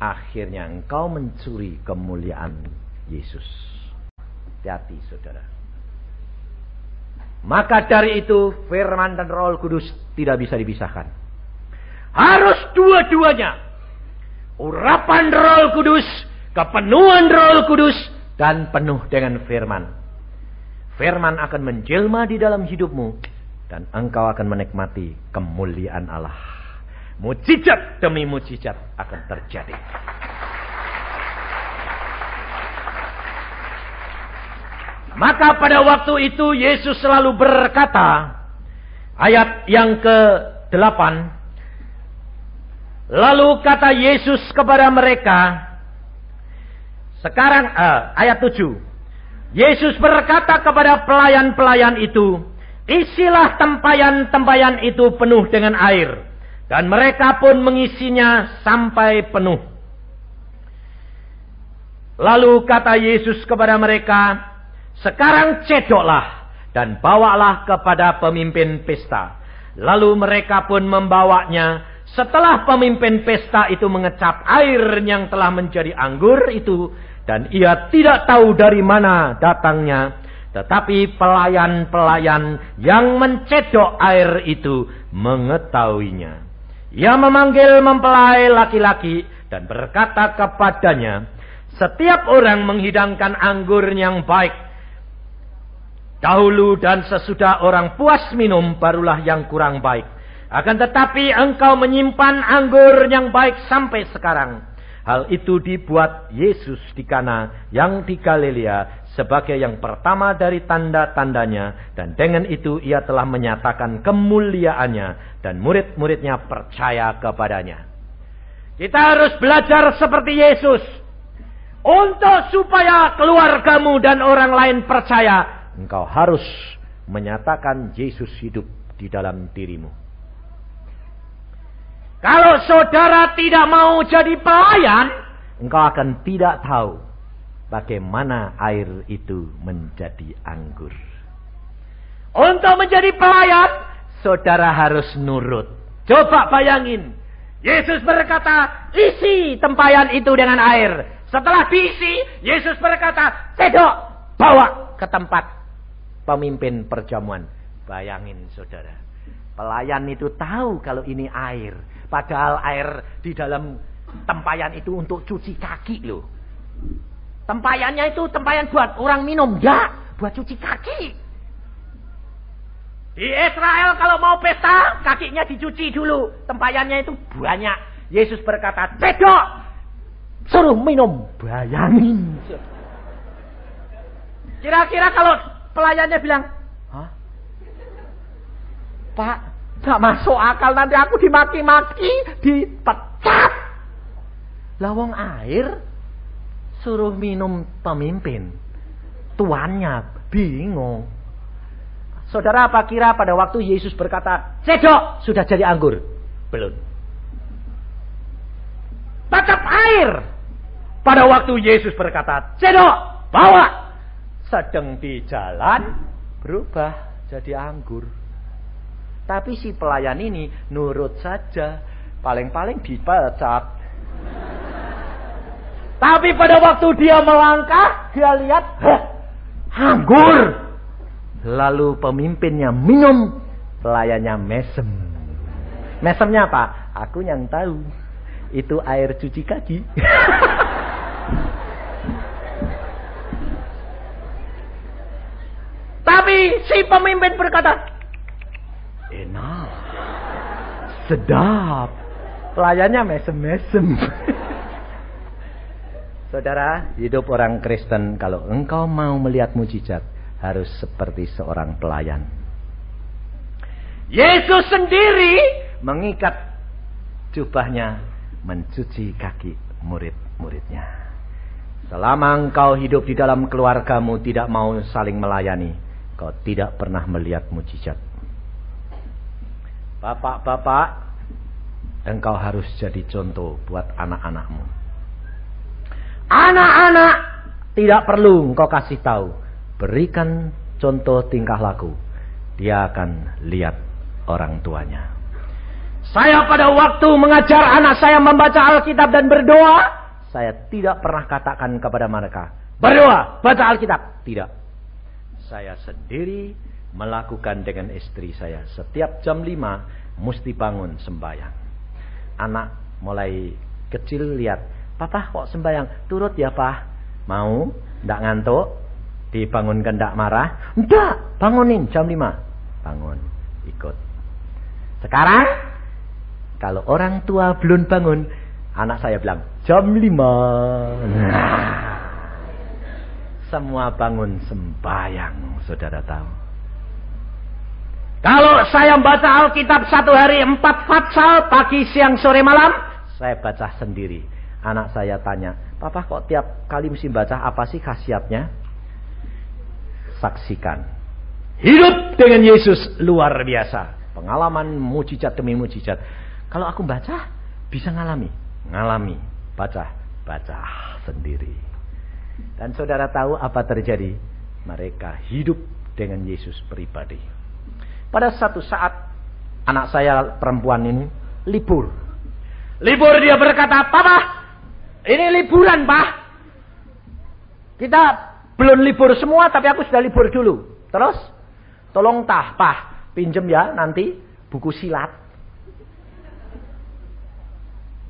Akhirnya engkau mencuri kemuliaan Yesus. Hati-hati saudara. Maka dari itu firman dan roh kudus tidak bisa dipisahkan. Harus dua-duanya Urapan roh kudus kepenuhan Roh Kudus dan penuh dengan firman. Firman akan menjelma di dalam hidupmu dan engkau akan menikmati kemuliaan Allah. Mujizat demi mujizat akan terjadi. Maka pada waktu itu Yesus selalu berkata, ayat yang ke-8, lalu kata Yesus kepada mereka, sekarang uh, ayat 7. Yesus berkata kepada pelayan-pelayan itu, isilah tempayan-tempayan itu penuh dengan air. Dan mereka pun mengisinya sampai penuh. Lalu kata Yesus kepada mereka, sekarang cedoklah dan bawalah kepada pemimpin pesta. Lalu mereka pun membawanya. Setelah pemimpin pesta itu mengecap air yang telah menjadi anggur itu. Dan ia tidak tahu dari mana datangnya. Tetapi pelayan-pelayan yang mencedok air itu mengetahuinya. Ia memanggil mempelai laki-laki dan berkata kepadanya, setiap orang menghidangkan anggur yang baik Dahulu dan sesudah orang puas minum barulah yang kurang baik. Akan tetapi engkau menyimpan anggur yang baik sampai sekarang. Hal itu dibuat Yesus di Kana yang di Galilea sebagai yang pertama dari tanda-tandanya. Dan dengan itu ia telah menyatakan kemuliaannya dan murid-muridnya percaya kepadanya. Kita harus belajar seperti Yesus. Untuk supaya keluargamu dan orang lain percaya engkau harus menyatakan Yesus hidup di dalam dirimu. Kalau saudara tidak mau jadi pelayan, engkau akan tidak tahu bagaimana air itu menjadi anggur. Untuk menjadi pelayan, saudara harus nurut. Coba bayangin, Yesus berkata, isi tempayan itu dengan air. Setelah diisi, Yesus berkata, sedok, bawa ke tempat pemimpin perjamuan. Bayangin saudara. Pelayan itu tahu kalau ini air. Padahal air di dalam tempayan itu untuk cuci kaki loh. Tempayannya itu tempayan buat orang minum. Enggak. Buat cuci kaki. Di Israel kalau mau pesta, kakinya dicuci dulu. Tempayannya itu banyak. Yesus berkata, cedok. Suruh minum. Bayangin. Kira-kira kalau Pelayannya bilang, Hah? Pak, gak masuk akal nanti aku dimaki-maki, dipecat. Lawang air suruh minum pemimpin. Tuannya bingung. Saudara apa kira pada waktu Yesus berkata, cedok sudah jadi anggur? Belum. Tatap air. Pada waktu Yesus berkata, cedok, bawa sedang di jalan berubah jadi anggur. Tapi si pelayan ini nurut saja. Paling-paling dipecat. Tapi pada waktu dia melangkah, dia lihat, anggur. Lalu pemimpinnya minum, pelayannya mesem. Mesemnya apa? Aku yang tahu. Itu air cuci kaki. Tapi si pemimpin berkata, enak, sedap. Pelayannya mesem-mesem. Saudara, hidup orang Kristen kalau engkau mau melihat mujizat harus seperti seorang pelayan. Yesus sendiri mengikat jubahnya mencuci kaki murid-muridnya. Selama engkau hidup di dalam keluargamu tidak mau saling melayani, Kau tidak pernah melihat mujizat. Bapak-bapak, engkau harus jadi contoh buat anak-anakmu. Anak-anak tidak perlu engkau kasih tahu. Berikan contoh tingkah laku. Dia akan lihat orang tuanya. Saya pada waktu mengajar anak saya membaca Alkitab dan berdoa, saya tidak pernah katakan kepada mereka, berdoa, baca Alkitab. Tidak saya sendiri melakukan dengan istri saya. Setiap jam 5 mesti bangun sembahyang. Anak mulai kecil lihat Papa kok sembahyang? Turut ya, Pak. Mau? Ndak ngantuk? Dibangunkan ndak marah? Ndak, bangunin jam 5. Bangun, ikut. Sekarang kalau orang tua belum bangun, anak saya bilang jam 5. Nah, semua bangun sembahyang, saudara tahu. Kalau saya baca Alkitab satu hari empat fatsal, pagi, siang, sore, malam, saya baca sendiri. Anak saya tanya, Papa kok tiap kali mesti baca apa sih khasiatnya? Saksikan. Hidup dengan Yesus luar biasa. Pengalaman mujizat demi mujizat. Kalau aku baca, bisa ngalami. Ngalami. Baca. Baca sendiri. Dan saudara tahu apa terjadi? Mereka hidup dengan Yesus pribadi. Pada satu saat, anak saya perempuan ini libur. Libur dia berkata, Papa, ini liburan, Pak. Kita belum libur semua, tapi aku sudah libur dulu. Terus, tolong tah, Pak, pinjem ya nanti buku silat.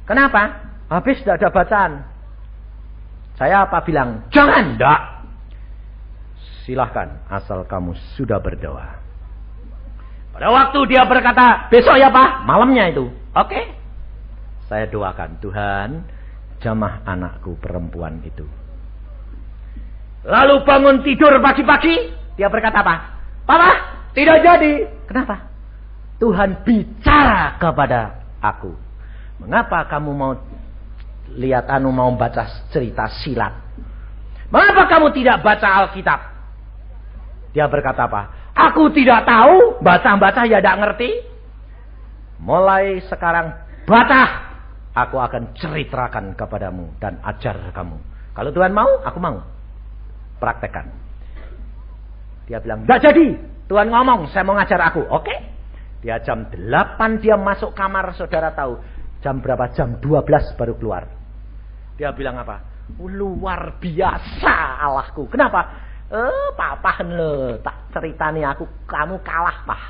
Kenapa? Habis tidak ada bacaan. Saya apa bilang? Jangan, enggak. Silahkan, asal kamu sudah berdoa. Pada waktu dia berkata, besok ya Pak, malamnya itu. Oke. Saya doakan, Tuhan, jamah anakku perempuan itu. Lalu bangun tidur pagi-pagi, dia berkata apa? Papa, tidak jadi. Kenapa? Tuhan bicara kepada aku. Mengapa kamu mau lihat anu mau baca cerita silat? Mengapa kamu tidak baca Alkitab? Dia berkata apa? Aku tidak tahu, baca-baca ya tidak ngerti. Mulai sekarang baca Aku akan ceritakan kepadamu dan ajar kamu. Kalau Tuhan mau, aku mau. Praktekkan. Dia bilang, gak jadi. Tuhan ngomong, saya mau ngajar aku. Oke. Dia jam 8 dia masuk kamar, saudara tahu. Jam berapa? Jam 12 baru keluar. Dia bilang apa? Luar biasa Allahku. Kenapa? Eh, papa le, tak ceritani aku, kamu kalah, Pak.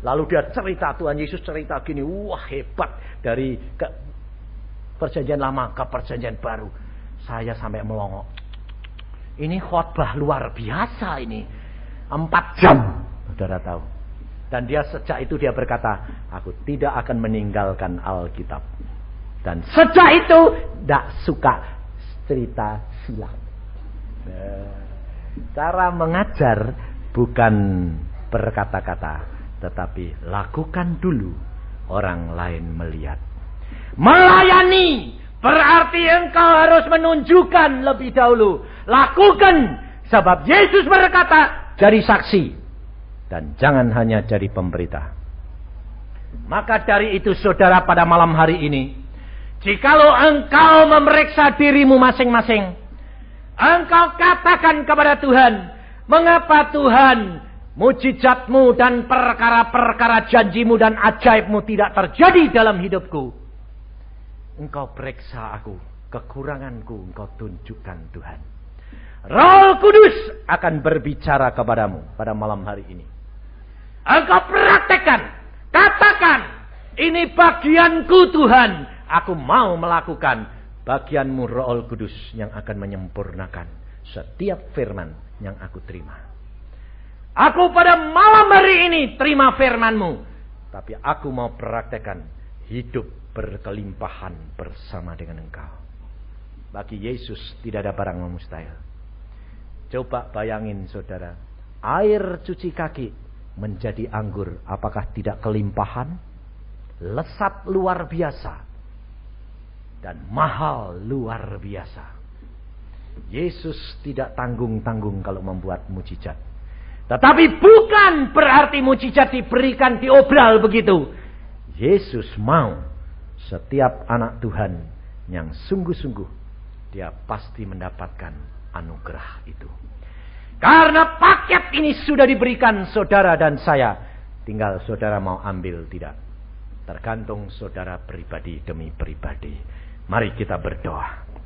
Lalu dia cerita Tuhan Yesus cerita gini, wah hebat dari ke, Perjanjian lama ke perjanjian baru. Saya sampai melongok. Ini khotbah luar biasa ini. Empat jam. Saudara tahu. Dan dia sejak itu dia berkata, aku tidak akan meninggalkan Alkitab. Dan sejak itu tidak suka cerita silat. Cara mengajar bukan berkata-kata, tetapi lakukan dulu orang lain melihat. Melayani berarti engkau harus menunjukkan lebih dahulu. Lakukan sebab Yesus berkata jadi saksi dan jangan hanya jadi pemberita. Maka dari itu saudara pada malam hari ini, jikalau engkau memeriksa dirimu masing-masing, engkau katakan kepada Tuhan, mengapa Tuhan mujizatmu dan perkara-perkara janjimu dan ajaibmu tidak terjadi dalam hidupku. Engkau periksa aku. Kekuranganku engkau tunjukkan Tuhan. Roh Kudus akan berbicara kepadamu pada malam hari ini. Engkau praktekkan. Katakan. Ini bagianku Tuhan. Aku mau melakukan bagianmu Roh Kudus yang akan menyempurnakan setiap firman yang aku terima. Aku pada malam hari ini terima firmanmu. Tapi aku mau praktekkan hidup berkelimpahan bersama dengan engkau. Bagi Yesus tidak ada barang mustahil. Coba bayangin saudara, air cuci kaki menjadi anggur, apakah tidak kelimpahan? Lesat luar biasa dan mahal luar biasa. Yesus tidak tanggung-tanggung kalau membuat mujizat. Tetapi bukan berarti mujizat diberikan diobral begitu. Yesus mau setiap anak Tuhan yang sungguh-sungguh dia pasti mendapatkan anugerah itu. Karena paket ini sudah diberikan saudara dan saya. Tinggal saudara mau ambil tidak. Tergantung saudara pribadi demi pribadi. Mari kita berdoa.